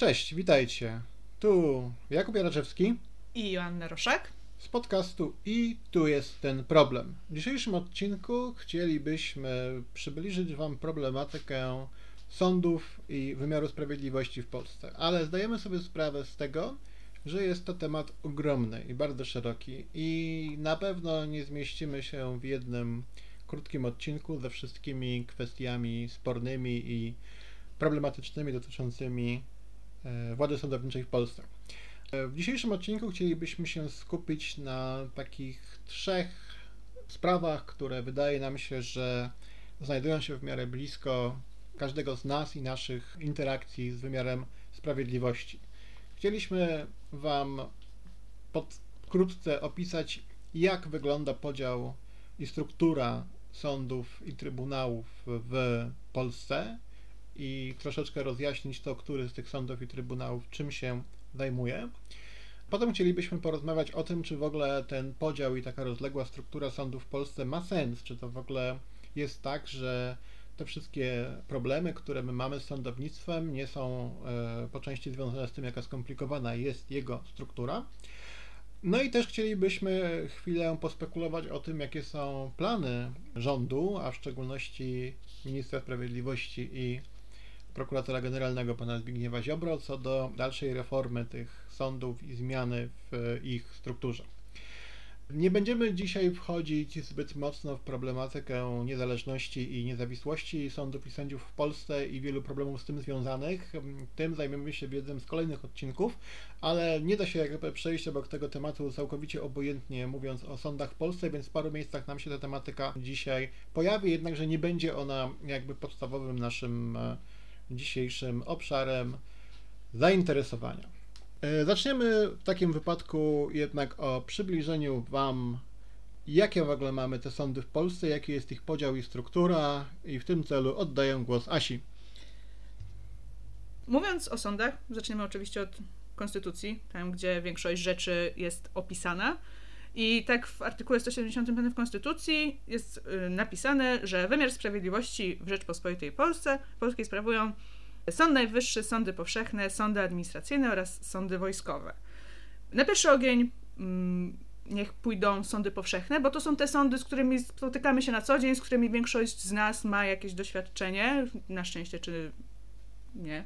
Cześć, witajcie. Tu Jakub Jaraczewski i Joanna Roszak z podcastu I tu jest ten problem. W dzisiejszym odcinku chcielibyśmy przybliżyć Wam problematykę sądów i wymiaru sprawiedliwości w Polsce, ale zdajemy sobie sprawę z tego, że jest to temat ogromny i bardzo szeroki i na pewno nie zmieścimy się w jednym krótkim odcinku ze wszystkimi kwestiami spornymi i problematycznymi dotyczącymi władzy sądowniczej w Polsce. E, w dzisiejszym odcinku chcielibyśmy się skupić na takich trzech sprawach, które wydaje nam się, że znajdują się w miarę blisko każdego z nas i naszych interakcji z wymiarem sprawiedliwości. Chcieliśmy Wam pokrótce opisać, jak wygląda podział i struktura sądów i trybunałów w Polsce i troszeczkę rozjaśnić to, który z tych sądów i trybunałów czym się zajmuje. Potem chcielibyśmy porozmawiać o tym, czy w ogóle ten podział i taka rozległa struktura sądów w Polsce ma sens, czy to w ogóle jest tak, że te wszystkie problemy, które my mamy z sądownictwem, nie są e, po części związane z tym, jaka skomplikowana jest jego struktura. No i też chcielibyśmy chwilę pospekulować o tym, jakie są plany rządu, a w szczególności ministra sprawiedliwości i prokuratora generalnego pana Zbigniewa Ziobro co do dalszej reformy tych sądów i zmiany w ich strukturze. Nie będziemy dzisiaj wchodzić zbyt mocno w problematykę niezależności i niezawisłości sądów i sędziów w Polsce i wielu problemów z tym związanych. Tym zajmiemy się w jednym z kolejnych odcinków, ale nie da się jakby przejść obok tego tematu całkowicie obojętnie mówiąc o sądach w Polsce, więc w paru miejscach nam się ta tematyka dzisiaj pojawi, jednakże nie będzie ona jakby podstawowym naszym e, dzisiejszym obszarem zainteresowania. E, zaczniemy w takim wypadku jednak o przybliżeniu Wam, jakie w ogóle mamy te sądy w Polsce, jaki jest ich podział i struktura, i w tym celu oddaję głos Asi. Mówiąc o sądach, zaczniemy oczywiście od konstytucji, tam gdzie większość rzeczy jest opisana. I tak w artykule 175 w Konstytucji jest y, napisane, że wymiar sprawiedliwości w Rzeczpospolitej Polsce, Polskiej sprawują Sąd Najwyższy, sądy powszechne, sądy administracyjne oraz sądy wojskowe. Na pierwszy ogień mm, niech pójdą sądy powszechne, bo to są te sądy, z którymi spotykamy się na co dzień, z którymi większość z nas ma jakieś doświadczenie, na szczęście czy nie.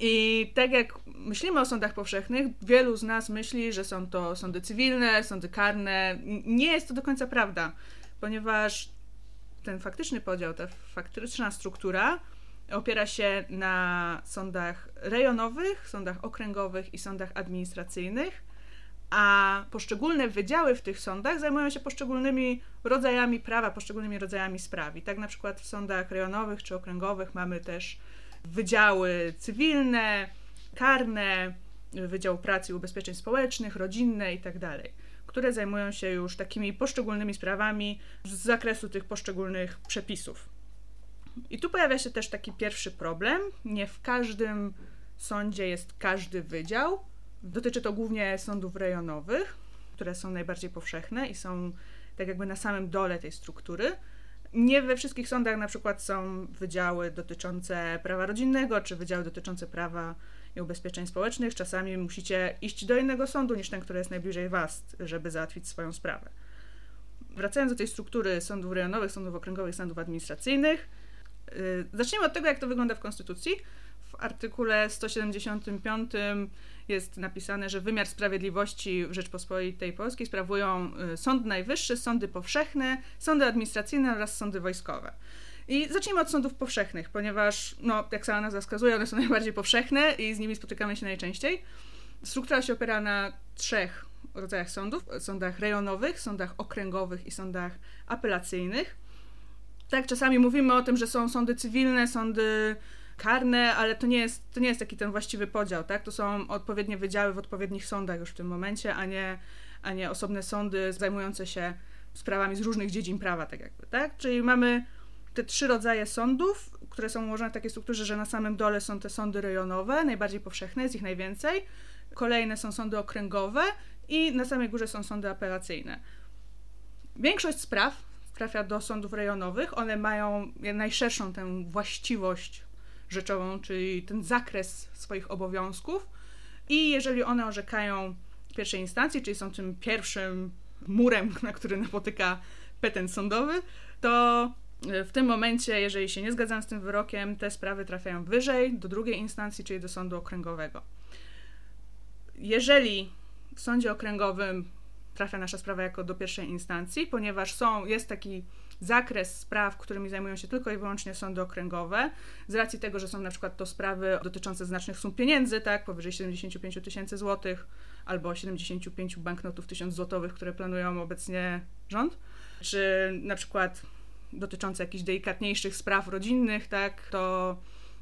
I tak jak myślimy o sądach powszechnych, wielu z nas myśli, że są to sądy cywilne, sądy karne. Nie jest to do końca prawda, ponieważ ten faktyczny podział, ta faktyczna struktura opiera się na sądach rejonowych, sądach okręgowych i sądach administracyjnych, a poszczególne wydziały w tych sądach zajmują się poszczególnymi rodzajami prawa, poszczególnymi rodzajami spraw. I tak na przykład w sądach rejonowych czy okręgowych mamy też wydziały cywilne, karne, Wydział Pracy i Ubezpieczeń Społecznych, rodzinne itd., tak które zajmują się już takimi poszczególnymi sprawami z zakresu tych poszczególnych przepisów. I tu pojawia się też taki pierwszy problem. Nie w każdym sądzie jest każdy wydział. Dotyczy to głównie sądów rejonowych, które są najbardziej powszechne i są tak jakby na samym dole tej struktury. Nie we wszystkich sądach na przykład są wydziały dotyczące prawa rodzinnego, czy wydziały dotyczące prawa i ubezpieczeń społecznych. Czasami musicie iść do innego sądu niż ten, który jest najbliżej Was, żeby załatwić swoją sprawę. Wracając do tej struktury sądów rejonowych, sądów okręgowych, sądów administracyjnych, Y, zacznijmy od tego, jak to wygląda w Konstytucji. W artykule 175 jest napisane, że wymiar sprawiedliwości w Rzeczpospolitej Polskiej sprawują y, Sąd Najwyższy, sądy powszechne, sądy administracyjne oraz sądy wojskowe. I zacznijmy od sądów powszechnych, ponieważ, no, jak sama nazwa wskazuje, one są najbardziej powszechne i z nimi spotykamy się najczęściej. Struktura się opiera na trzech rodzajach sądów: sądach rejonowych, sądach okręgowych i sądach apelacyjnych. Tak, czasami mówimy o tym, że są sądy cywilne, sądy karne, ale to nie jest, to nie jest taki ten właściwy podział, tak? To są odpowiednie wydziały w odpowiednich sądach już w tym momencie, a nie, a nie osobne sądy zajmujące się sprawami z różnych dziedzin prawa, tak jakby, tak? Czyli mamy te trzy rodzaje sądów, które są ułożone w takiej strukturze, że na samym dole są te sądy rejonowe, najbardziej powszechne, jest ich najwięcej. Kolejne są sądy okręgowe i na samej górze są sądy apelacyjne. Większość spraw trafia do sądów rejonowych. One mają najszerszą tę właściwość rzeczową, czyli ten zakres swoich obowiązków. I jeżeli one orzekają w pierwszej instancji, czyli są tym pierwszym murem, na który napotyka petent sądowy, to w tym momencie, jeżeli się nie zgadzam z tym wyrokiem, te sprawy trafiają wyżej, do drugiej instancji, czyli do sądu okręgowego. Jeżeli w sądzie okręgowym trafia nasza sprawa jako do pierwszej instancji, ponieważ są, jest taki zakres spraw, którymi zajmują się tylko i wyłącznie sądy okręgowe, z racji tego, że są na przykład to sprawy dotyczące znacznych sum pieniędzy, tak, powyżej 75 tysięcy złotych, albo 75 banknotów 1000 złotowych, które planują obecnie rząd, czy na przykład dotyczące jakichś delikatniejszych spraw rodzinnych, tak, to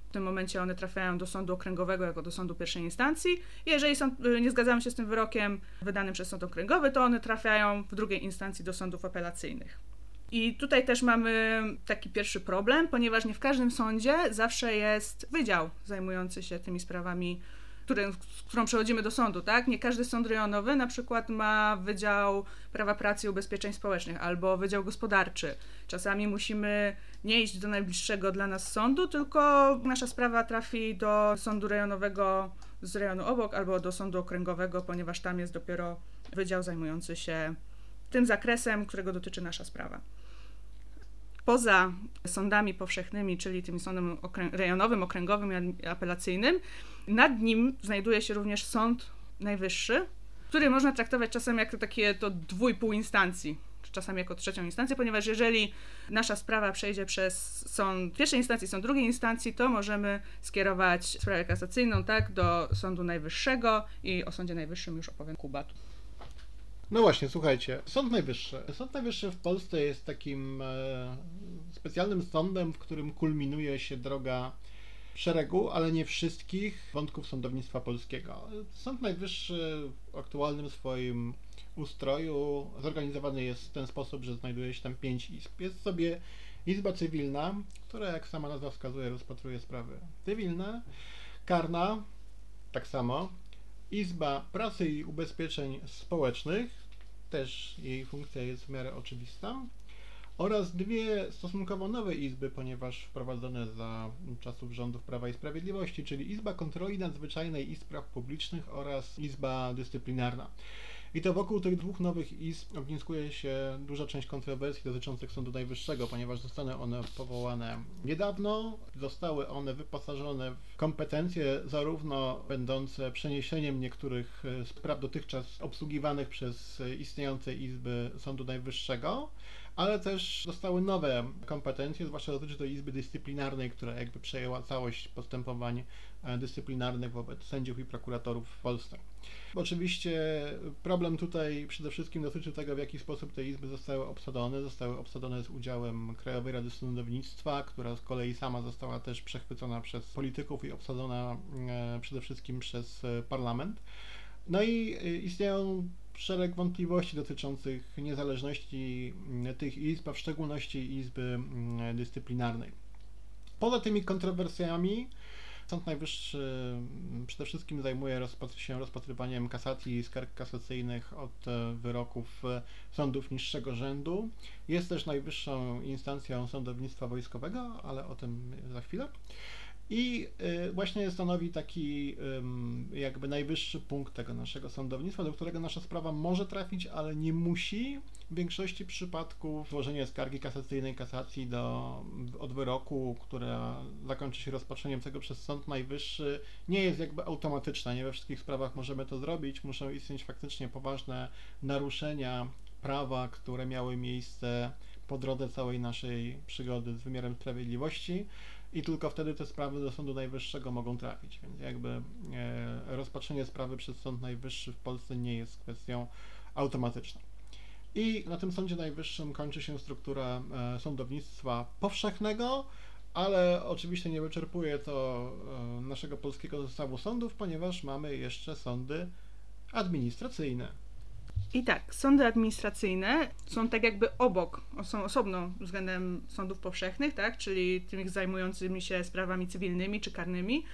w tym momencie one trafiają do sądu okręgowego jako do sądu pierwszej instancji. Jeżeli sąd, y, nie zgadzamy się z tym wyrokiem wydanym przez sąd okręgowy, to one trafiają w drugiej instancji do sądów apelacyjnych. I tutaj też mamy taki pierwszy problem, ponieważ nie w każdym sądzie zawsze jest wydział zajmujący się tymi sprawami który, z którą przechodzimy do sądu, tak? Nie każdy sąd rejonowy na przykład ma Wydział Prawa Pracy i Ubezpieczeń Społecznych albo Wydział Gospodarczy. Czasami musimy nie iść do najbliższego dla nas sądu, tylko nasza sprawa trafi do sądu rejonowego z rejonu obok albo do sądu okręgowego, ponieważ tam jest dopiero wydział zajmujący się tym zakresem, którego dotyczy nasza sprawa. Poza sądami powszechnymi, czyli tym sądem okrę rejonowym, okręgowym i apelacyjnym, nad nim znajduje się również Sąd Najwyższy, który można traktować czasem jako takie to dwójpół instancji, czy czasami jako trzecią instancję, ponieważ jeżeli nasza sprawa przejdzie przez sąd pierwszej instancji, sąd drugiej instancji, to możemy skierować sprawę kasacyjną tak do Sądu Najwyższego i o Sądzie Najwyższym już opowiem Kuba. No właśnie, słuchajcie, Sąd Najwyższy. Sąd Najwyższy w Polsce jest takim e, specjalnym sądem, w którym kulminuje się droga szeregu, ale nie wszystkich wątków sądownictwa polskiego. Sąd Najwyższy w aktualnym swoim ustroju zorganizowany jest w ten sposób, że znajduje się tam pięć izb. Jest sobie Izba Cywilna, która, jak sama nazwa wskazuje, rozpatruje sprawy cywilne, karna, tak samo, Izba Pracy i Ubezpieczeń Społecznych, też jej funkcja jest w miarę oczywista, oraz dwie stosunkowo nowe izby, ponieważ wprowadzone za czasów rządów Prawa i Sprawiedliwości, czyli Izba Kontroli Nadzwyczajnej i Spraw Publicznych oraz Izba Dyscyplinarna. I to wokół tych dwóch nowych izb ogniskuje się duża część kontrowersji dotyczących Sądu Najwyższego, ponieważ zostały one powołane niedawno, zostały one wyposażone w kompetencje zarówno będące przeniesieniem niektórych spraw dotychczas obsługiwanych przez istniejące izby Sądu Najwyższego, ale też zostały nowe kompetencje, zwłaszcza dotyczy to Izby Dyscyplinarnej, która jakby przejęła całość postępowań e, dyscyplinarnych wobec sędziów i prokuratorów w Polsce. Oczywiście problem tutaj przede wszystkim dotyczy tego, w jaki sposób te izby zostały obsadzone. Zostały obsadzone z udziałem Krajowej Rady Sądownictwa, która z kolei sama została też przechwycona przez polityków i obsadzona e, przede wszystkim przez e, parlament. No i istnieją szereg wątpliwości dotyczących niezależności tych izb, a w szczególności Izby mm, Dyscyplinarnej. Poza tymi kontrowersjami, Sąd Najwyższy mm, przede wszystkim zajmuje się rozpatrywaniem kasacji i skarg kasacyjnych od e, wyroków e, sądów niższego rzędu. Jest też najwyższą instancją sądownictwa wojskowego, ale o tym za chwilę. I y, właśnie stanowi taki jakby najwyższy punkt tego naszego sądownictwa, do którego nasza sprawa może trafić, ale nie musi. W większości przypadków złożenie skargi kasacyjnej kasacji do, od wyroku, która zakończy się rozpatrzeniem tego przez Sąd Najwyższy, nie jest jakby automatyczne. Nie we wszystkich sprawach możemy to zrobić. Muszą istnieć faktycznie poważne naruszenia prawa, które miały miejsce po drodze całej naszej przygody z wymiarem sprawiedliwości i tylko wtedy te sprawy do Sądu Najwyższego mogą trafić. Więc jakby e, rozpatrzenie sprawy przez Sąd Najwyższy w Polsce nie jest kwestią automatyczną. I na tym Sądzie Najwyższym kończy się struktura e, sądownictwa powszechnego, ale oczywiście nie wyczerpuje to e, naszego polskiego zestawu sądów, ponieważ mamy jeszcze sądy administracyjne. I tak, sądy administracyjne są tak jakby obok, są osobno względem sądów powszechnych, tak, czyli tymi zajmującymi się sprawami cywilnymi czy karnymi.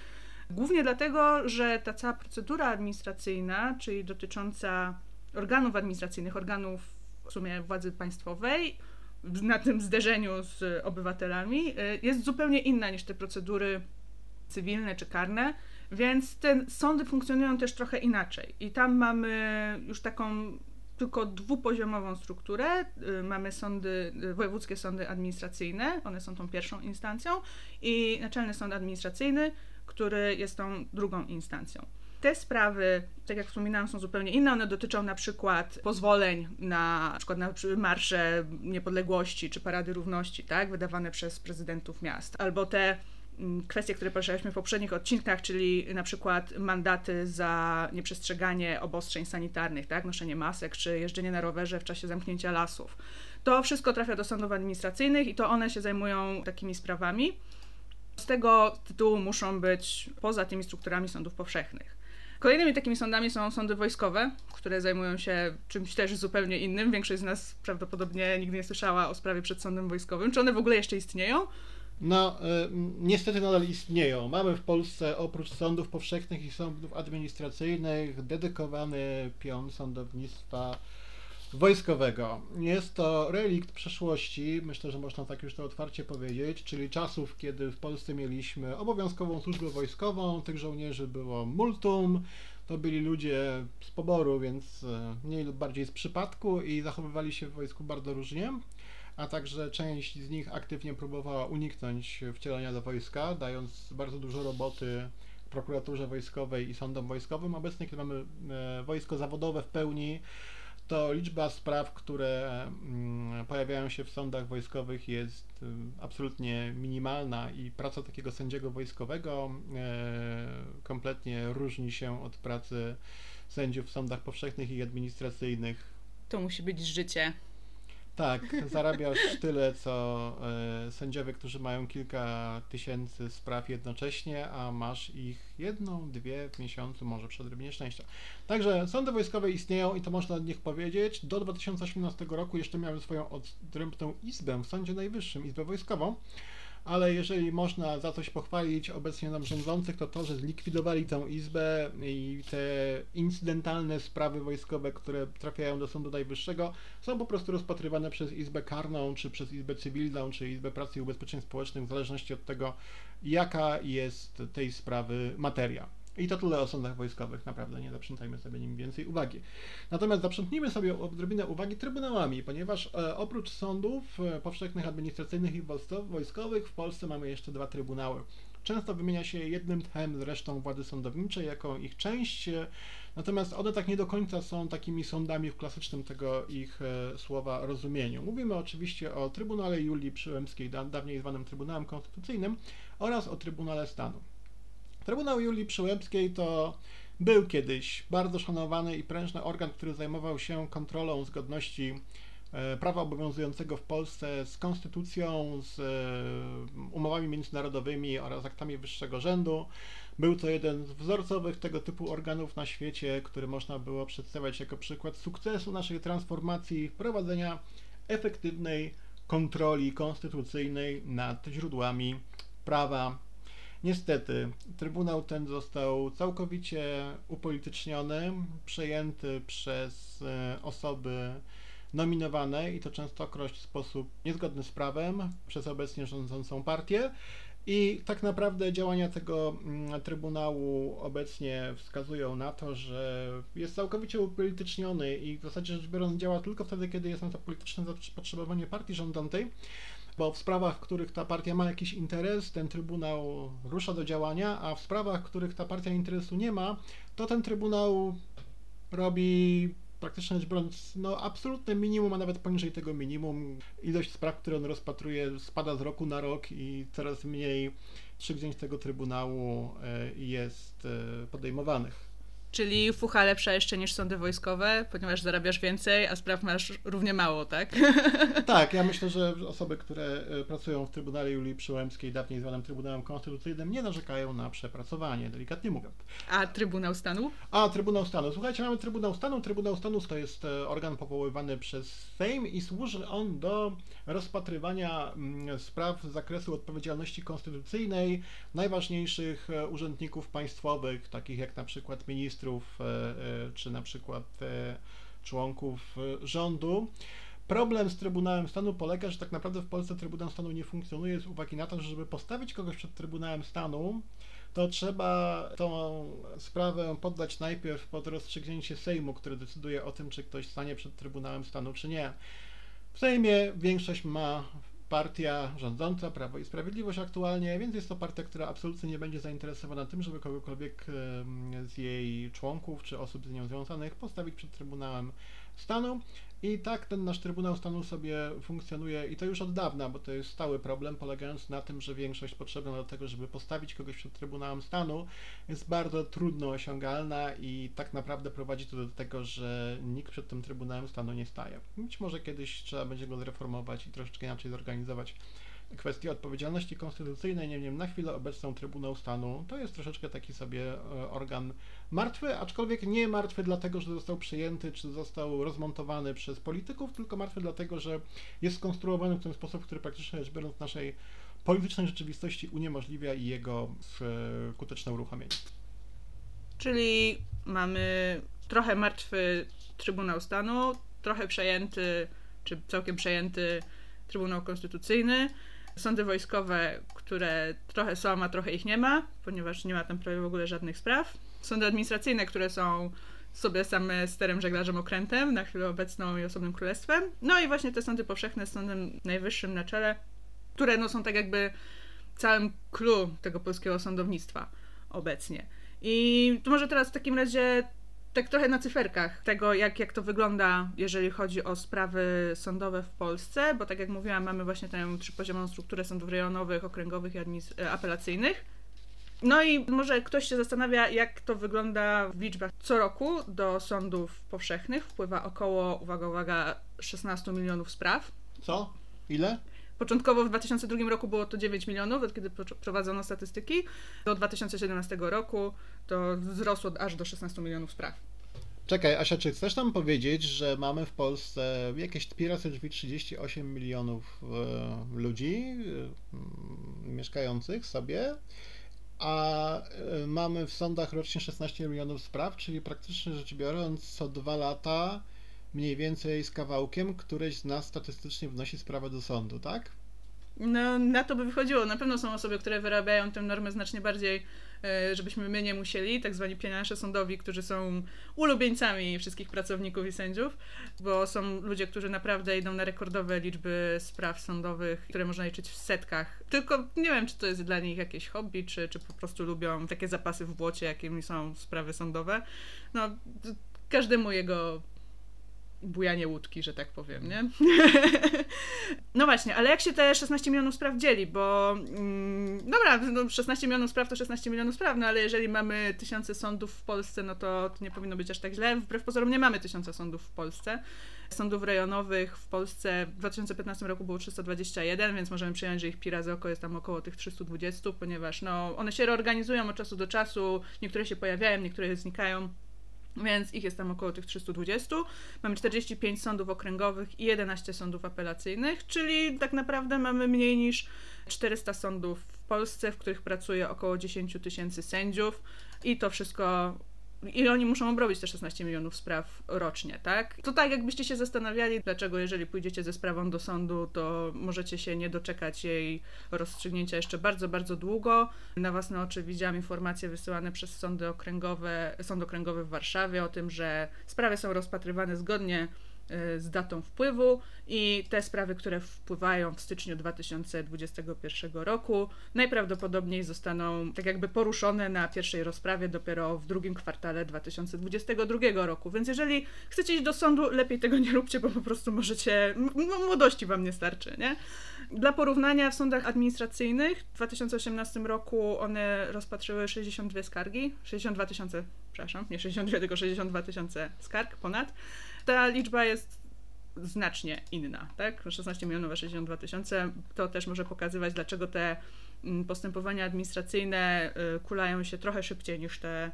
Głównie dlatego, że ta cała procedura administracyjna, czyli dotycząca organów administracyjnych, organów w sumie władzy państwowej, na tym zderzeniu z obywatelami, y, jest zupełnie inna niż te procedury cywilne czy karne, więc te sądy funkcjonują też trochę inaczej. I tam mamy już taką tylko dwupoziomową strukturę. Y, mamy sądy, y, wojewódzkie sądy administracyjne, one są tą pierwszą instancją, i Naczelny Sąd Administracyjny, który jest tą drugą instancją. Te sprawy, tak jak wspominałam, są zupełnie inne. One dotyczą na przykład pozwoleń na, na przykład na marsze niepodległości czy parady równości, tak, wydawane przez prezydentów miast. Albo te kwestie, które poruszaliśmy w poprzednich odcinkach, czyli na przykład mandaty za nieprzestrzeganie obostrzeń sanitarnych, tak, noszenie masek czy jeżdżenie na rowerze w czasie zamknięcia lasów. To wszystko trafia do sądów administracyjnych i to one się zajmują takimi sprawami. Z tego tytułu muszą być poza tymi strukturami sądów powszechnych. Kolejnymi takimi sądami są sądy wojskowe, które zajmują się czymś też zupełnie innym. Większość z nas prawdopodobnie nigdy nie słyszała o sprawie przed sądem wojskowym. Czy one w ogóle jeszcze istnieją? No, y, niestety nadal istnieją. Mamy w Polsce oprócz sądów powszechnych i sądów administracyjnych dedykowany pion sądownictwa wojskowego. Jest to relikt przeszłości, myślę, że można tak już to otwarcie powiedzieć, czyli czasów, kiedy w Polsce mieliśmy obowiązkową służbę wojskową, tych żołnierzy było multum, to byli ludzie z poboru, więc e, mniej lub bardziej z przypadku i zachowywali się w wojsku bardzo różnie, a także część z nich aktywnie próbowała uniknąć wcielenia do wojska, dając bardzo dużo roboty prokuraturze wojskowej i sądom wojskowym. Obecnie, kiedy mamy e, wojsko zawodowe w pełni, to liczba spraw, które mm, pojawiają się w sądach wojskowych jest y, absolutnie minimalna i praca takiego sędziego wojskowego e, kompletnie różni się od pracy sędziów w sądach powszechnych i administracyjnych. To musi być życie. Tak, zarabiasz tyle, co e, sędziowie, którzy mają kilka tysięcy spraw jednocześnie, a masz ich jedną, dwie w miesiącu, może przy odrobinie szczęścia. Także sądy wojskowe istnieją i to można od nich powiedzieć. Do 2018 roku jeszcze miały swoją odrębną izbę w Sądzie Najwyższym, izbę wojskową ale jeżeli można za coś pochwalić obecnie nam rządzących, to to, że zlikwidowali tę izbę i te incydentalne sprawy wojskowe, które trafiają do Sądu Najwyższego, są po prostu rozpatrywane przez Izbę Karną, czy przez Izbę Cywilną, czy Izbę Pracy i Ubezpieczeń Społecznych, w zależności od tego, jaka jest tej sprawy materia. I to tyle o sądach wojskowych, naprawdę, nie zaprzątajmy sobie nim więcej uwagi. Natomiast zaprzątnijmy sobie odrobinę uwagi trybunałami, ponieważ e, oprócz sądów e, powszechnych, administracyjnych i wojskowych w Polsce mamy jeszcze dwa trybunały. Często wymienia się jednym tchem zresztą władzy sądowniczej jako ich część, e, natomiast one tak nie do końca są takimi sądami w klasycznym tego ich e, słowa rozumieniu. Mówimy oczywiście o Trybunale Julii Przyłębskiej, dawniej zwanym Trybunałem Konstytucyjnym oraz o Trybunale Stanu. Trybunał Julii Przyłębskiej to był kiedyś bardzo szanowany i prężny organ, który zajmował się kontrolą zgodności e, prawa obowiązującego w Polsce z konstytucją, z e, umowami międzynarodowymi oraz aktami wyższego rzędu. Był to jeden z wzorcowych tego typu organów na świecie, który można było przedstawiać jako przykład sukcesu naszej transformacji, prowadzenia efektywnej kontroli konstytucyjnej nad źródłami prawa Niestety, Trybunał ten został całkowicie upolityczniony, przejęty przez e, osoby nominowane i to częstokroć w sposób niezgodny z prawem przez obecnie rządzącą partię. I tak naprawdę działania tego mm, Trybunału obecnie wskazują na to, że jest całkowicie upolityczniony i w zasadzie rzecz biorąc działa tylko wtedy, kiedy jest na to polityczne zapotrzebowanie partii rządzącej bo w sprawach, w których ta partia ma jakiś interes, ten trybunał rusza do działania, a w sprawach, w których ta partia interesu nie ma, to ten trybunał robi praktycznie rzecz biorąc, no absolutne minimum, a nawet poniżej tego minimum. Ilość spraw, które on rozpatruje, spada z roku na rok i coraz mniej przygnięć tego trybunału e, jest e, podejmowanych. Czyli fucha lepsza jeszcze niż sądy wojskowe, ponieważ zarabiasz więcej, a spraw masz równie mało, tak? Tak, ja myślę, że osoby, które e, pracują w Trybunale Julii Przyłębskiej, dawniej zwanym Trybunałem Konstytucyjnym, nie narzekają na przepracowanie, delikatnie mówiąc. A Trybunał Stanu? A Trybunał Stanu. Słuchajcie, mamy Trybunał Stanu. Trybunał Stanu to jest e, organ powoływany przez Sejm i służy on do rozpatrywania mm, spraw z zakresu odpowiedzialności konstytucyjnej najważniejszych e, urzędników państwowych, takich jak na przykład ministr ministrów e, e, czy na przykład e, członków rządu. Problem z Trybunałem Stanu polega, że tak naprawdę w Polsce Trybunał Stanu nie funkcjonuje z uwagi na to, że żeby postawić kogoś przed Trybunałem Stanu, to trzeba tą sprawę poddać najpierw pod rozstrzygnięcie Sejmu, który decyduje o tym, czy ktoś stanie przed Trybunałem Stanu, czy nie. W Sejmie większość ma partia rządząca, Prawo i Sprawiedliwość aktualnie, więc jest to partia, która absolutnie nie będzie zainteresowana tym, żeby kogokolwiek z jej członków czy osób z nią związanych postawić przed Trybunałem Stanu. I tak ten nasz Trybunał Stanu sobie funkcjonuje i to już od dawna, bo to jest stały problem, polegający na tym, że większość potrzebna do tego, żeby postawić kogoś przed Trybunałem Stanu, jest bardzo trudno osiągalna i tak naprawdę prowadzi to do tego, że nikt przed tym Trybunałem Stanu nie staje. Być może kiedyś trzeba będzie go zreformować i troszeczkę inaczej zorganizować kwestii odpowiedzialności konstytucyjnej, nie wiem, na chwilę obecną Trybunał Stanu to jest troszeczkę taki sobie e, organ martwy, aczkolwiek nie martwy dlatego, że został przyjęty czy został rozmontowany przez polityków, tylko martwy dlatego, że jest skonstruowany w ten sposób, który praktycznie rzecz biorąc naszej politycznej rzeczywistości uniemożliwia jego skuteczne uruchomienie. Czyli mamy trochę martwy Trybunał Stanu, trochę przejęty, czy całkiem przejęty Trybunał Konstytucyjny, sądy wojskowe, które trochę są, a trochę ich nie ma, ponieważ nie ma tam prawie w ogóle żadnych spraw. Sądy administracyjne, które są sobie same sterem, żeglarzem, okrętem, na chwilę obecną i osobnym królestwem. No i właśnie te sądy powszechne z sądem najwyższym na czele, które no, są tak jakby całym clue tego polskiego sądownictwa obecnie. I może teraz w takim razie tak trochę na cyferkach tego, jak, jak to wygląda, jeżeli chodzi o sprawy sądowe w Polsce, bo tak jak mówiłam, mamy właśnie tę trzypoziomową strukturę sądów rejonowych, okręgowych i e, apelacyjnych. No i może ktoś się zastanawia, jak to wygląda w liczbach. Co roku do sądów powszechnych wpływa około, uwaga, uwaga, 16 milionów spraw. Co? Ile? Początkowo w 2002 roku było to 9 milionów, od kiedy prowadzono statystyki. Do 2017 roku to wzrosło aż do 16 milionów spraw. Czekaj, Asia, czy chcesz nam powiedzieć, że mamy w Polsce jakieś 38 milionów e, ludzi e, mieszkających sobie, a e, mamy w sądach rocznie 16 milionów spraw, czyli praktycznie rzecz biorąc co dwa lata mniej więcej z kawałkiem któreś z nas statystycznie wnosi sprawę do sądu, tak? No, na to by wychodziło. Na pewno są osoby, które wyrabiają tę normę znacznie bardziej, e, żebyśmy my nie musieli, tak zwani pieniądze sądowi, którzy są ulubieńcami wszystkich pracowników i sędziów, bo są ludzie, którzy naprawdę idą na rekordowe liczby spraw sądowych, które można liczyć w setkach. Tylko nie wiem, czy to jest dla nich jakieś hobby, czy, czy po prostu lubią takie zapasy w błocie, jakimi są sprawy sądowe. No, każdemu jego bujanie łódki, że tak powiem, nie? no właśnie, ale jak się te 16 milionów spraw dzieli, bo mm, dobra, no 16 milionów spraw to 16 milionów spraw, no ale jeżeli mamy tysiące sądów w Polsce, no to, to nie powinno być aż tak źle. Wbrew pozorom nie mamy tysiąca sądów w Polsce. Sądów rejonowych w Polsce w 2015 roku było 321, więc możemy przyjąć, że ich pi razy oko jest tam około tych 320, ponieważ no, one się reorganizują od czasu do czasu, niektóre się pojawiają, niektóre znikają. Więc ich jest tam około tych 320. Mamy 45 sądów okręgowych i 11 sądów apelacyjnych, czyli tak naprawdę mamy mniej niż 400 sądów w Polsce, w których pracuje około 10 tysięcy sędziów. I to wszystko i oni muszą obrobić te 16 milionów spraw rocznie, tak? To tak, jakbyście się zastanawiali, dlaczego jeżeli pójdziecie ze sprawą do sądu, to możecie się nie doczekać jej rozstrzygnięcia jeszcze bardzo, bardzo długo. Na własne oczy widziałam informacje wysyłane przez sądy okręgowe, sąd okręgowy w Warszawie o tym, że sprawy są rozpatrywane zgodnie z datą wpływu i te sprawy, które wpływają w styczniu 2021 roku, najprawdopodobniej zostaną tak jakby poruszone na pierwszej rozprawie dopiero w drugim kwartale 2022 roku. Więc jeżeli chcecie iść do sądu, lepiej tego nie róbcie, bo po prostu możecie, młodości wam nie starczy, nie? Dla porównania w sądach administracyjnych w 2018 roku one rozpatrzyły 62 skargi, 62 tysiące, przepraszam, nie 62, tylko 62 tysiące skarg ponad ta liczba jest znacznie inna, tak? 16 milionów a 62 tysiące to też może pokazywać, dlaczego te mm, postępowania administracyjne y, kulają się trochę szybciej niż te,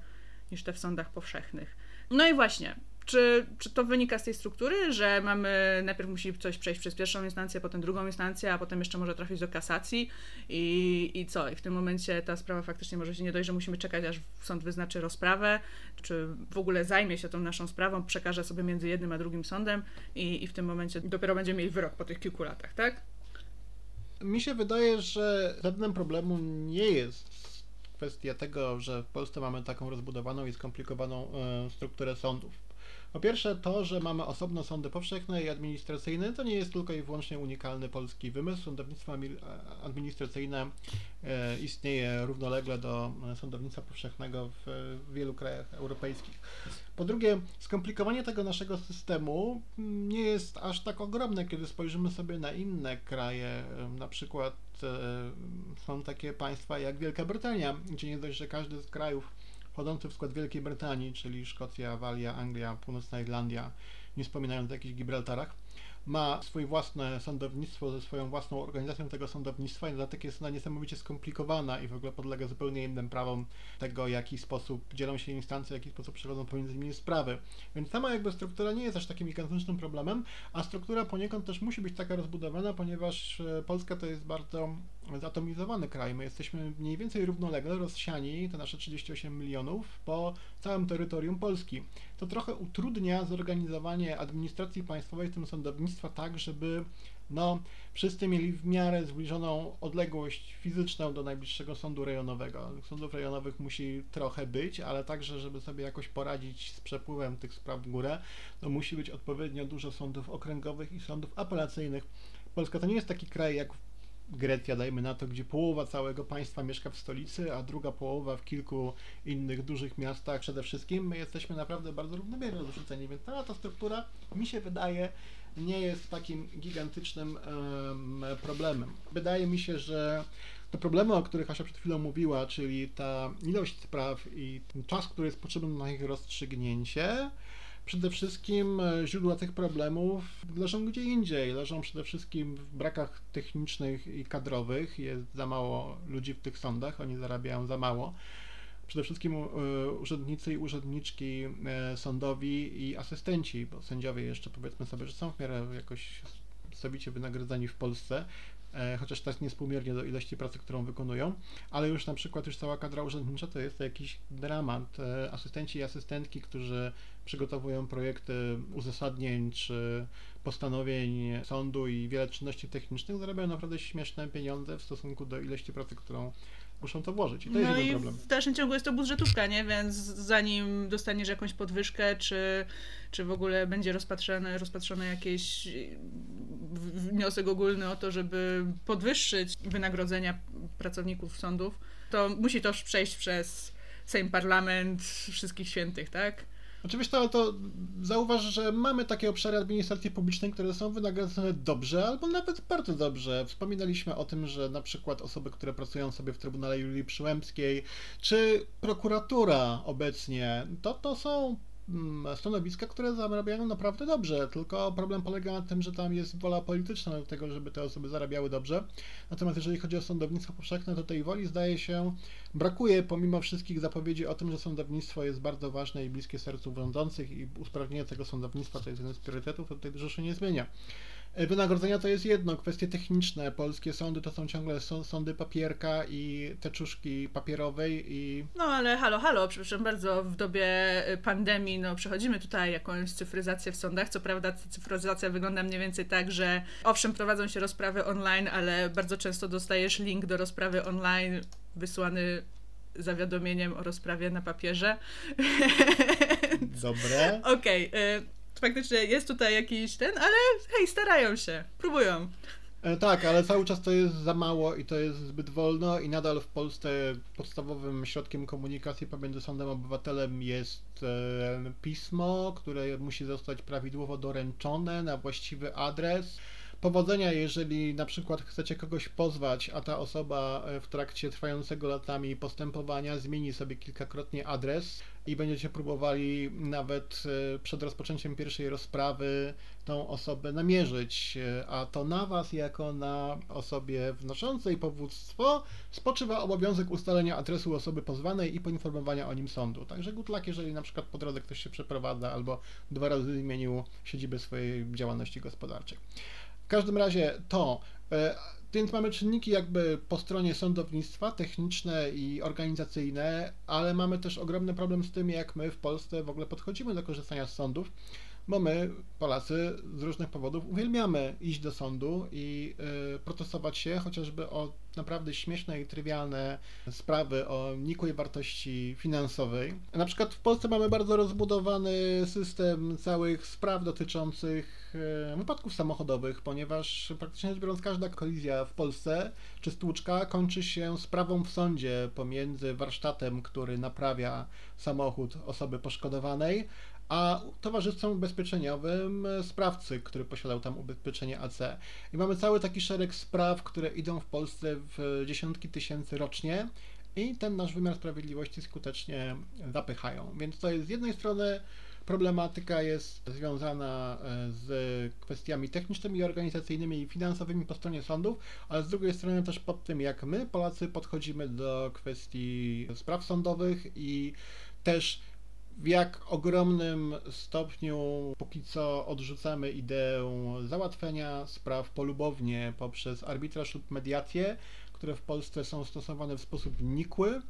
niż te w sądach powszechnych. No i właśnie, czy, czy to wynika z tej struktury, że mamy, najpierw musi coś przejść przez pierwszą instancję, potem drugą instancję, a potem jeszcze może trafić do kasacji i, i co? I w tym momencie ta sprawa faktycznie może się nie dojść, że musimy czekać, aż sąd wyznaczy rozprawę, czy w ogóle zajmie się tą naszą sprawą, przekaże sobie między jednym a drugim sądem i, i w tym momencie dopiero będziemy mieli wyrok po tych kilku latach, tak? Mi się wydaje, że żadnym problemu nie jest kwestie tego, że w Polsce mamy taką rozbudowaną i skomplikowaną e, strukturę sądów. Po pierwsze, to, że mamy osobno sądy powszechne i administracyjne, to nie jest tylko i wyłącznie unikalny polski wymysł. Sądownictwo administracyjne e, istnieje równolegle do sądownictwa powszechnego w wielu krajach europejskich. Po drugie, skomplikowanie tego naszego systemu nie jest aż tak ogromne, kiedy spojrzymy sobie na inne kraje. Na przykład e, są takie państwa jak Wielka Brytania, gdzie nie dość, że każdy z krajów wchodzący w skład Wielkiej Brytanii, czyli Szkocja, Walia, Anglia, Północna Irlandia, nie wspominając o jakichś Gibraltarach, ma swoje własne sądownictwo ze swoją własną organizacją tego sądownictwa i dodatek jest ona niesamowicie skomplikowana i w ogóle podlega zupełnie innym prawom tego, w jaki sposób dzielą się instancje, w jaki sposób przechodzą pomiędzy nimi sprawy. Więc sama jakby struktura nie jest aż takim gigantycznym problemem, a struktura poniekąd też musi być taka rozbudowana, ponieważ e, Polska to jest bardzo zatomizowany kraj. My jesteśmy mniej więcej równolegle rozsiani, te nasze 38 milionów, po całym terytorium Polski. To trochę utrudnia zorganizowanie administracji państwowej, w tym sądownictwa, tak, żeby no, wszyscy mieli w miarę zbliżoną odległość fizyczną do najbliższego sądu rejonowego. Sądów rejonowych musi trochę być, ale także, żeby sobie jakoś poradzić z przepływem tych spraw w górę, to musi być odpowiednio dużo sądów okręgowych i sądów apelacyjnych. Polska to nie jest taki kraj jak Grecja, dajmy na to, gdzie połowa całego państwa mieszka w stolicy, a druga połowa w kilku innych dużych miastach przede wszystkim. My jesteśmy naprawdę bardzo równomiernie rozrzuceni, więc ta, ta struktura mi się wydaje nie jest takim gigantycznym um, problemem. Wydaje mi się, że te problemy, o których Asia przed chwilą mówiła, czyli ta ilość spraw i czas, który jest potrzebny na ich rozstrzygnięcie, przede wszystkim e, źródła tych problemów leżą gdzie indziej. Leżą przede wszystkim w brakach technicznych i kadrowych. Jest za mało ludzi w tych sądach, oni zarabiają za mało. Przede wszystkim e, urzędnicy i urzędniczki e, sądowi i asystenci, bo sędziowie jeszcze powiedzmy sobie, że są w miarę jakoś sowicie wynagradzani w Polsce, chociaż to jest niespółmiernie do ilości pracy, którą wykonują, ale już na przykład już cała kadra urzędnicza to jest jakiś dramat. Asystenci i asystentki, którzy przygotowują projekty uzasadnień czy postanowień sądu i wiele czynności technicznych, zarabiają naprawdę śmieszne pieniądze w stosunku do ilości pracy, którą muszą to włożyć. I to no jest i problem. w dalszym ciągu jest to budżetówka, nie? Więc zanim dostaniesz jakąś podwyżkę, czy, czy w ogóle będzie rozpatrzone, rozpatrzone jakieś wniosek ogólny o to, żeby podwyższyć wynagrodzenia pracowników sądów, to musi to przejść przez Sejm Parlament Wszystkich Świętych, tak? Oczywiście, ale to zauważ, że mamy takie obszary administracji publicznej, które są wynagradzane dobrze albo nawet bardzo dobrze. Wspominaliśmy o tym, że na przykład osoby, które pracują sobie w Trybunale Julii Przyłębskiej, czy prokuratura obecnie, to to są stanowiska, które zarabiają naprawdę dobrze, tylko problem polega na tym, że tam jest wola polityczna do tego, żeby te osoby zarabiały dobrze. Natomiast jeżeli chodzi o sądownictwo powszechne, to tej woli zdaje się brakuje, pomimo wszystkich zapowiedzi o tym, że sądownictwo jest bardzo ważne i bliskie sercu rządzących i usprawnienie tego sądownictwa to jest jeden z priorytetów, to tutaj dużo się nie zmienia. E, wynagrodzenia to jest jedno, kwestie techniczne. Polskie sądy to są ciągle sądy papierka i teczuszki papierowej i... No ale halo, halo, przepraszam bardzo, w dobie e, pandemii no przechodzimy tutaj jakąś cyfryzację w sądach. Co prawda cyfryzacja wygląda mniej więcej tak, że owszem prowadzą się rozprawy online, ale bardzo często dostajesz link do rozprawy online wysłany zawiadomieniem o rozprawie na papierze. Dobre. Okej. Okay, faktycznie jest tutaj jakiś ten, ale hej, starają się, próbują. E, tak, ale cały czas to jest za mało i to jest zbyt wolno i nadal w Polsce podstawowym środkiem komunikacji pomiędzy sądem a obywatelem jest e, pismo, które musi zostać prawidłowo doręczone na właściwy adres. Powodzenia, jeżeli na przykład chcecie kogoś pozwać, a ta osoba e, w trakcie trwającego latami postępowania zmieni sobie kilkakrotnie adres i będziecie próbowali nawet e, przed rozpoczęciem pierwszej rozprawy tą osobę namierzyć, e, a to na Was, jako na osobie wnoszącej powództwo, spoczywa obowiązek ustalenia adresu osoby pozwanej i poinformowania o nim sądu. Także good luck, jeżeli na przykład po drodze ktoś się przeprowadza albo dwa razy zmienił siedzibę swojej działalności gospodarczej. W każdym razie to, e, więc mamy czynniki jakby po stronie sądownictwa, techniczne i organizacyjne, ale mamy też ogromny problem z tym, jak my w Polsce w ogóle podchodzimy do korzystania z sądów, bo my, Polacy, z różnych powodów uwielbiamy iść do sądu i y, protestować się chociażby o naprawdę śmieszne i trywialne sprawy o nikłej wartości finansowej. Na przykład w Polsce mamy bardzo rozbudowany system całych spraw dotyczących e, wypadków samochodowych, ponieważ praktycznie rzecz biorąc każda kolizja w Polsce czy stłuczka kończy się sprawą w sądzie pomiędzy warsztatem, który naprawia samochód osoby poszkodowanej, a towarzystwem ubezpieczeniowym sprawcy, który posiadał tam ubezpieczenie AC. I mamy cały taki szereg spraw, które idą w Polsce w dziesiątki tysięcy rocznie i ten nasz wymiar sprawiedliwości skutecznie zapychają. Więc to jest z jednej strony problematyka jest związana e, z kwestiami technicznymi, organizacyjnymi i finansowymi po stronie sądów, ale z drugiej strony też pod tym, jak my, Polacy, podchodzimy do kwestii spraw sądowych i też w jak ogromnym stopniu póki co odrzucamy ideę załatwienia spraw polubownie poprzez arbitraż lub mediację, które w Polsce są stosowane w sposób nikły.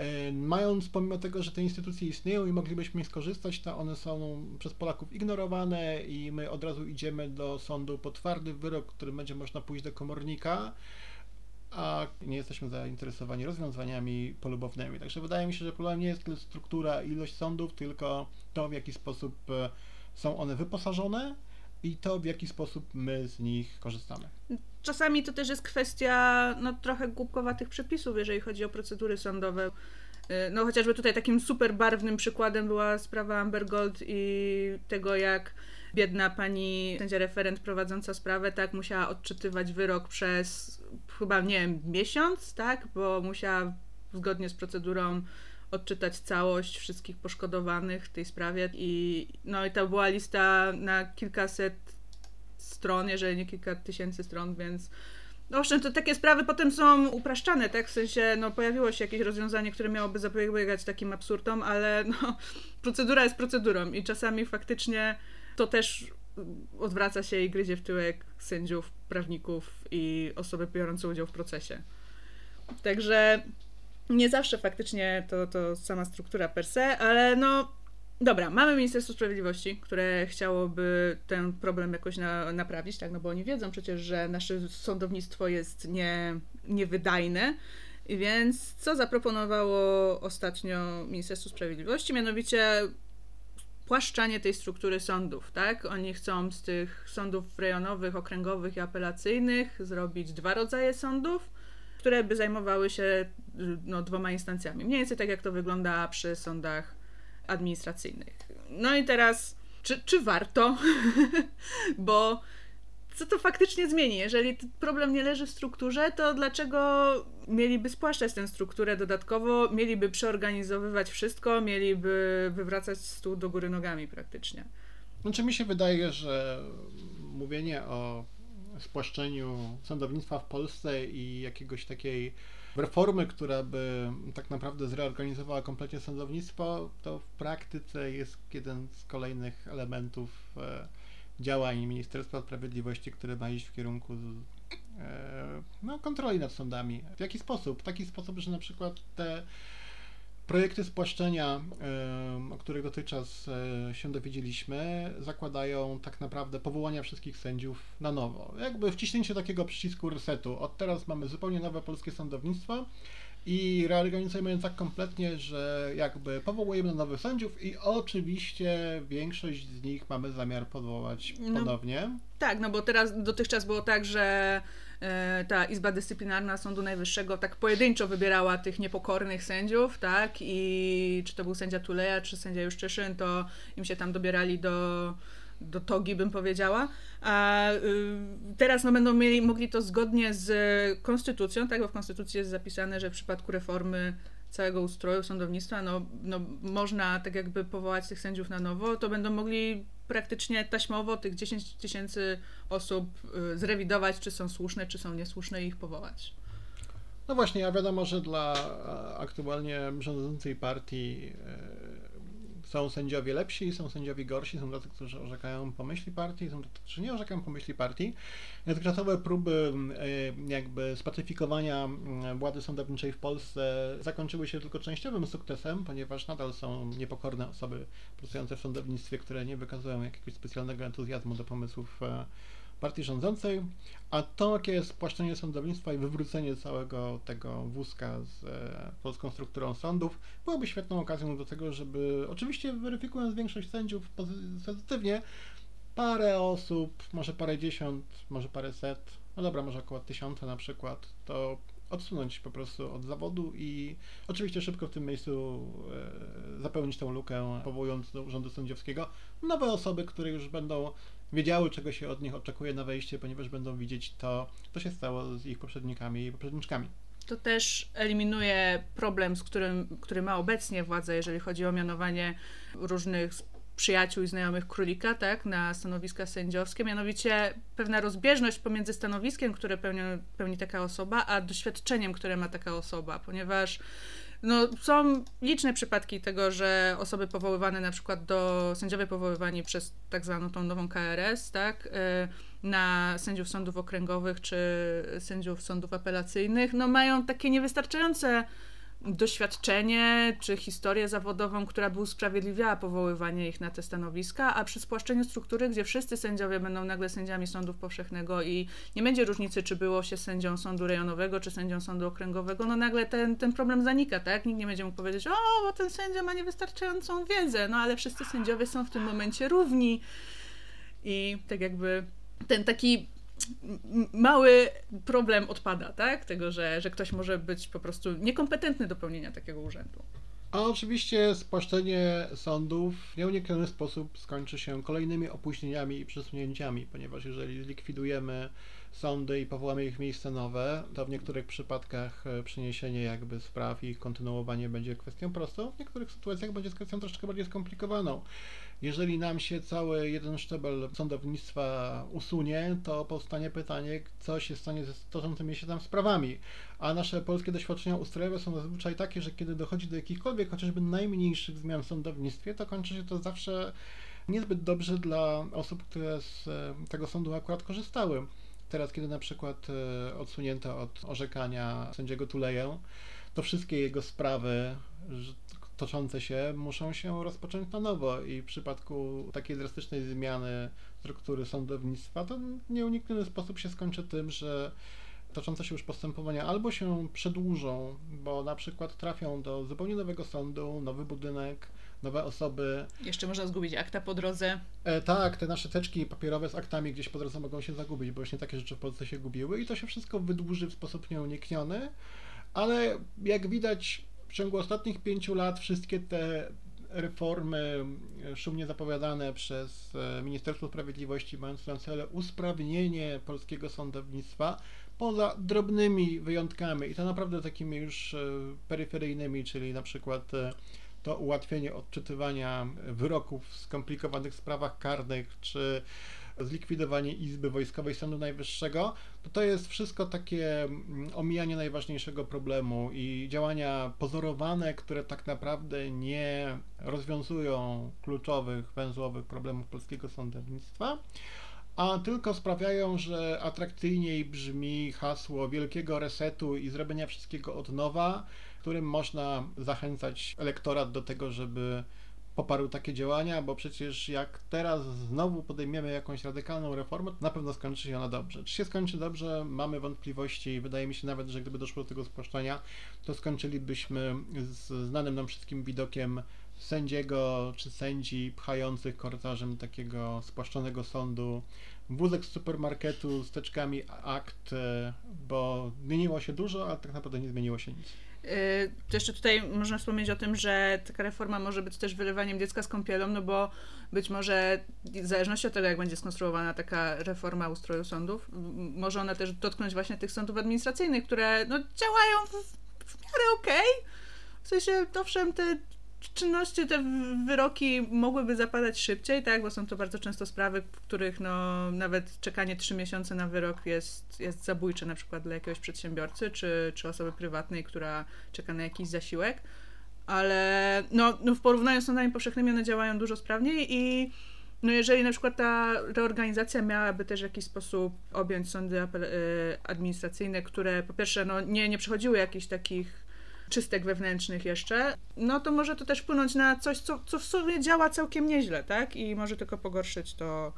E, mając pomimo tego, że te instytucje istnieją i moglibyśmy skorzystać, to one są przez Polaków ignorowane i my od razu idziemy do sądu po twardy wyrok, którym będzie można pójść do komornika a nie jesteśmy zainteresowani rozwiązaniami polubownymi. Także wydaje mi się, że problem nie jest tyle struktura, ilość sądów, tylko to, w jaki sposób e, są one wyposażone i to, w jaki sposób my z nich korzystamy. Czasami to też jest kwestia no, trochę głupkowatych przepisów, jeżeli chodzi o procedury sądowe. E, no chociażby tutaj takim super barwnym przykładem była sprawa Amber Gold i tego, jak biedna pani sędzia referent prowadząca sprawę, tak, musiała odczytywać wyrok przez chyba, nie wiem, miesiąc, tak, bo musiała zgodnie z procedurą odczytać całość wszystkich poszkodowanych w tej sprawie i no i to była lista na kilkaset stron, jeżeli nie kilka tysięcy stron, więc owszem, to takie sprawy potem są upraszczane, tak? W sensie, no pojawiło się jakieś rozwiązanie, które miałoby zapobiegać takim absurdom, ale no, procedura jest procedurą i czasami faktycznie to też odwraca się i gryzie w tyłek sędziów, prawników i osoby biorące udział w procesie. Także nie zawsze faktycznie to, to sama struktura per se, ale no dobra, mamy Ministerstwo Sprawiedliwości, które chciałoby ten problem jakoś na, naprawić, tak, no bo oni wiedzą przecież, że nasze sądownictwo jest nie, niewydajne, więc co zaproponowało ostatnio Ministerstwo Sprawiedliwości? Mianowicie spłaszczanie tej struktury sądów, tak? Oni chcą z tych sądów rejonowych, okręgowych i apelacyjnych zrobić dwa rodzaje sądów, które by zajmowały się no, dwoma instancjami. Mniej więcej tak, jak to wygląda przy sądach administracyjnych. No i teraz, czy, czy warto? Bo co to faktycznie zmieni? Jeżeli problem nie leży w strukturze, to dlaczego mieliby spłaszczać tę strukturę dodatkowo, mieliby przeorganizowywać wszystko, mieliby wywracać stół do góry nogami praktycznie? Znaczy mi się wydaje, że mówienie o spłaszczeniu sądownictwa w Polsce i jakiegoś takiej reformy, która by tak naprawdę zreorganizowała kompletnie sądownictwo, to w praktyce jest jeden z kolejnych elementów e, działań Ministerstwa Sprawiedliwości, które ma iść w kierunku e, no, kontroli nad sądami. W jaki sposób? W taki sposób, że na przykład te projekty spłaszczenia, o których dotychczas e, się dowiedzieliśmy, zakładają tak naprawdę powołania wszystkich sędziów na nowo. Jakby wciśnięcie takiego przycisku resetu. Od teraz mamy zupełnie nowe polskie sądownictwo i reorganizujemy je tak kompletnie, że jakby powołujemy na nowych sędziów i oczywiście większość z nich mamy zamiar powołać no, ponownie. Tak, no bo teraz dotychczas było tak, że e, ta Izba Dyscyplinarna Sądu Najwyższego tak pojedynczo wybierała tych niepokornych sędziów, tak, i czy to był sędzia Tuleja, czy sędzia Juszczyszyn, to im się tam dobierali do do togi, bym powiedziała. A y, teraz no, będą mieli, mogli to zgodnie z konstytucją, tak, bo w konstytucji jest zapisane, że w przypadku reformy całego ustroju sądownictwa, no, no można tak jakby powołać tych sędziów na nowo, to będą mogli praktycznie taśmowo tych 10 tysięcy osób y, zrewidować, czy są słuszne, czy są niesłuszne i ich powołać. No właśnie, a wiadomo, że dla aktualnie rządzącej partii są sędziowie lepsi, są sędziowie gorsi, są tacy, którzy orzekają pomyśli partii, są tacy, którzy nie orzekają pomyśli partii. Dotychczasowe próby e, jakby spacyfikowania władzy sądowniczej w Polsce zakończyły się tylko częściowym sukcesem, ponieważ nadal są niepokorne osoby pracujące w sądownictwie, które nie wykazują jakiegoś specjalnego entuzjazmu do pomysłów e, partii rządzącej, a takie spłaszczenie sądownictwa i wywrócenie całego tego wózka z e, polską strukturą sądów byłoby świetną okazją do tego, żeby oczywiście weryfikując większość sędziów pozytywnie, parę osób, może parę dziesiąt, może parę set, no dobra, może około tysiąca na przykład, to odsunąć po prostu od zawodu i oczywiście szybko w tym miejscu e, zapełnić tę lukę, powołując do urzędu sędziowskiego. Nowe osoby, które już będą wiedziały, czego się od nich oczekuje na wejście, ponieważ będą widzieć to, co się stało z ich poprzednikami i poprzedniczkami. To też eliminuje problem, z którym, który ma obecnie władza, jeżeli chodzi o mianowanie różnych przyjaciół i znajomych królika, tak, na stanowiska sędziowskie, mianowicie pewna rozbieżność pomiędzy stanowiskiem, które pełni, pełni taka osoba, a doświadczeniem, które ma taka osoba, ponieważ no, są liczne przypadki tego, że osoby powoływane na przykład do, sędziowie powoływani przez tak zwaną tą nową KRS, tak, y, na sędziów sądów okręgowych czy sędziów sądów apelacyjnych, no mają takie niewystarczające doświadczenie czy historię zawodową, która by usprawiedliwiała powoływanie ich na te stanowiska, a przy spłaszczeniu struktury, gdzie wszyscy sędziowie będą nagle sędziami sądów powszechnego i nie będzie różnicy, czy było się sędzią sądu rejonowego, czy sędzią sądu okręgowego, no nagle ten, ten problem zanika, tak? Nikt nie będzie mógł powiedzieć, o, bo ten sędzia ma niewystarczającą wiedzę, no ale wszyscy sędziowie są w tym momencie równi i tak jakby ten taki mały problem odpada, tak? Tego, że, że ktoś może być po prostu niekompetentny do pełnienia takiego urzędu. A oczywiście spłaszczenie sądów w nieunikniony sposób skończy się kolejnymi opóźnieniami i przesunięciami, ponieważ jeżeli zlikwidujemy sądy i powołamy ich miejsce nowe, to w niektórych przypadkach e, przeniesienie jakby spraw i ich kontynuowanie będzie kwestią prostą, w niektórych sytuacjach będzie kwestią troszeczkę bardziej skomplikowaną. Jeżeli nam się cały jeden szczebel sądownictwa usunie, to powstanie pytanie, co się stanie ze toczącymi się tam sprawami. A nasze polskie doświadczenia ustrojowe są zazwyczaj takie, że kiedy dochodzi do jakichkolwiek, chociażby najmniejszych zmian w sądownictwie, to kończy się to zawsze niezbyt dobrze dla osób, które z e, tego sądu akurat korzystały. Teraz, kiedy na przykład e, odsunięto od orzekania sędziego Tuleję, to wszystkie jego sprawy toczące się muszą się rozpocząć na nowo i w przypadku takiej drastycznej zmiany struktury sądownictwa to nieunikniony sposób się skończy tym, że toczące się już postępowania albo się przedłużą, bo na przykład trafią do zupełnie nowego sądu, nowy budynek, nowe osoby. Jeszcze można zgubić akta po drodze. E, tak, te nasze teczki papierowe z aktami gdzieś po drodze mogą się zagubić, bo właśnie takie rzeczy w Polsce się gubiły i to się wszystko wydłuży w sposób nieunikniony, ale jak widać w ciągu ostatnich pięciu lat wszystkie te reformy szumnie zapowiadane przez e, Ministerstwo Sprawiedliwości, mając na celu usprawnienie polskiego sądownictwa, poza drobnymi wyjątkami i to naprawdę takimi już e, peryferyjnymi, czyli na przykład e, to ułatwienie odczytywania wyroków w skomplikowanych sprawach karnych, czy zlikwidowanie Izby Wojskowej Sądu Najwyższego, to to jest wszystko takie mm, omijanie najważniejszego problemu i działania pozorowane, które tak naprawdę nie rozwiązują kluczowych, węzłowych problemów polskiego sądownictwa a tylko sprawiają, że atrakcyjniej brzmi hasło wielkiego resetu i zrobienia wszystkiego od nowa, którym można zachęcać elektorat do tego, żeby poparł takie działania, bo przecież jak teraz znowu podejmiemy jakąś radykalną reformę, to na pewno skończy się ona dobrze. Czy się skończy dobrze, mamy wątpliwości. Wydaje mi się nawet, że gdyby doszło do tego spłaszczenia, to skończylibyśmy z znanym nam wszystkim widokiem sędziego czy sędzi pchających korytarzem takiego spłaszczonego sądu wózek z supermarketu z teczkami akt, e, bo zmieniło się dużo, a tak naprawdę nie zmieniło się nic. Y, to jeszcze tutaj można wspomnieć o tym, że taka reforma może być też wylewaniem dziecka z kąpielą, no bo być może w zależności od tego, jak będzie skonstruowana taka reforma ustroju sądów, może ona też dotknąć właśnie tych sądów administracyjnych, które no, działają w, w miarę okej. Okay. W sensie, owszem, te czynności, te wyroki mogłyby zapadać szybciej, tak, bo są to bardzo często sprawy, w których no, nawet czekanie trzy miesiące na wyrok jest, jest zabójcze na przykład dla jakiegoś przedsiębiorcy czy, czy osoby prywatnej, która czeka na jakiś zasiłek, ale no, no w porównaniu z sądami powszechnymi one działają dużo sprawniej i no jeżeli na przykład ta reorganizacja miałaby też w jakiś sposób objąć sądy y, administracyjne, które po pierwsze no, nie, nie przechodziły jakichś takich czystek wewnętrznych jeszcze, no to może to też wpłynąć na coś, co, co w sumie działa całkiem nieźle, tak? I może tylko pogorszyć to,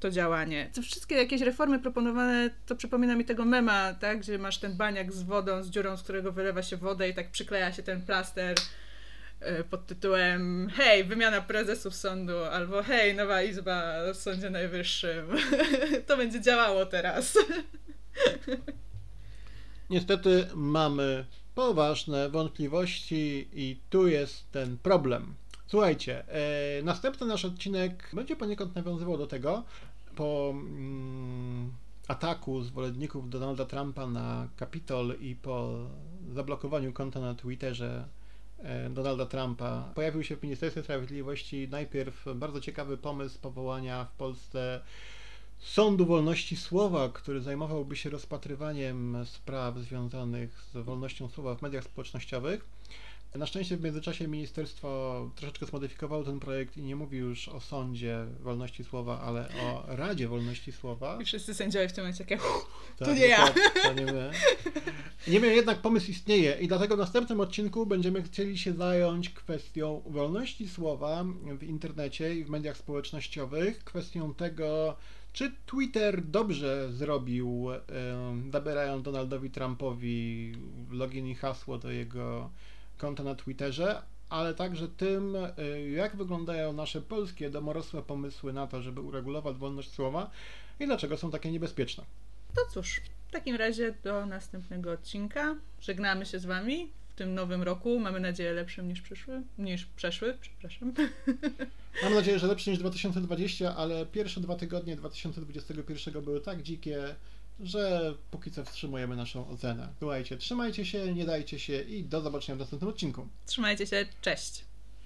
to działanie. To wszystkie jakieś reformy proponowane, to przypomina mi tego mema, tak, gdzie masz ten baniak z wodą, z dziurą, z którego wylewa się wodę i tak przykleja się ten plaster e, pod tytułem hej, wymiana prezesów sądu, albo hej, nowa izba w Sądzie Najwyższym. to będzie działało teraz. Niestety mamy poważne wątpliwości i tu jest ten problem. Słuchajcie, e, następny nasz odcinek będzie poniekąd nawiązywał do tego, po mm, ataku zwolenników Donalda Trumpa na Capitol i po zablokowaniu konta na Twitterze e, Donalda Trumpa pojawił się w Ministerstwie Sprawiedliwości najpierw bardzo ciekawy pomysł powołania w Polsce Sądu Wolności Słowa, który zajmowałby się rozpatrywaniem spraw związanych z wolnością słowa w mediach społecznościowych. Na szczęście w międzyczasie ministerstwo troszeczkę zmodyfikowało ten projekt i nie mówi już o Sądzie Wolności Słowa, ale o Radzie Wolności Słowa. I wszyscy sędziowie w tym momencie takie, Tak, to nie ja. To nie my. Niemniej jednak pomysł istnieje i dlatego w następnym odcinku będziemy chcieli się zająć kwestią wolności słowa w internecie i w mediach społecznościowych, kwestią tego, czy Twitter dobrze zrobił, zabierając Donaldowi Trumpowi login i hasło do jego konta na Twitterze, ale także tym, y, jak wyglądają nasze polskie domorosłe pomysły na to, żeby uregulować wolność słowa i dlaczego są takie niebezpieczne. To cóż, w takim razie do następnego odcinka. Żegnamy się z Wami w tym nowym roku. Mamy nadzieję lepszym niż przyszły, niż przeszły, przepraszam. Mam nadzieję, że lepszy niż 2020, ale pierwsze dwa tygodnie 2021 były tak dzikie, że póki co wstrzymujemy naszą ocenę. Słuchajcie, trzymajcie się, nie dajcie się i do zobaczenia w następnym odcinku. Trzymajcie się, cześć.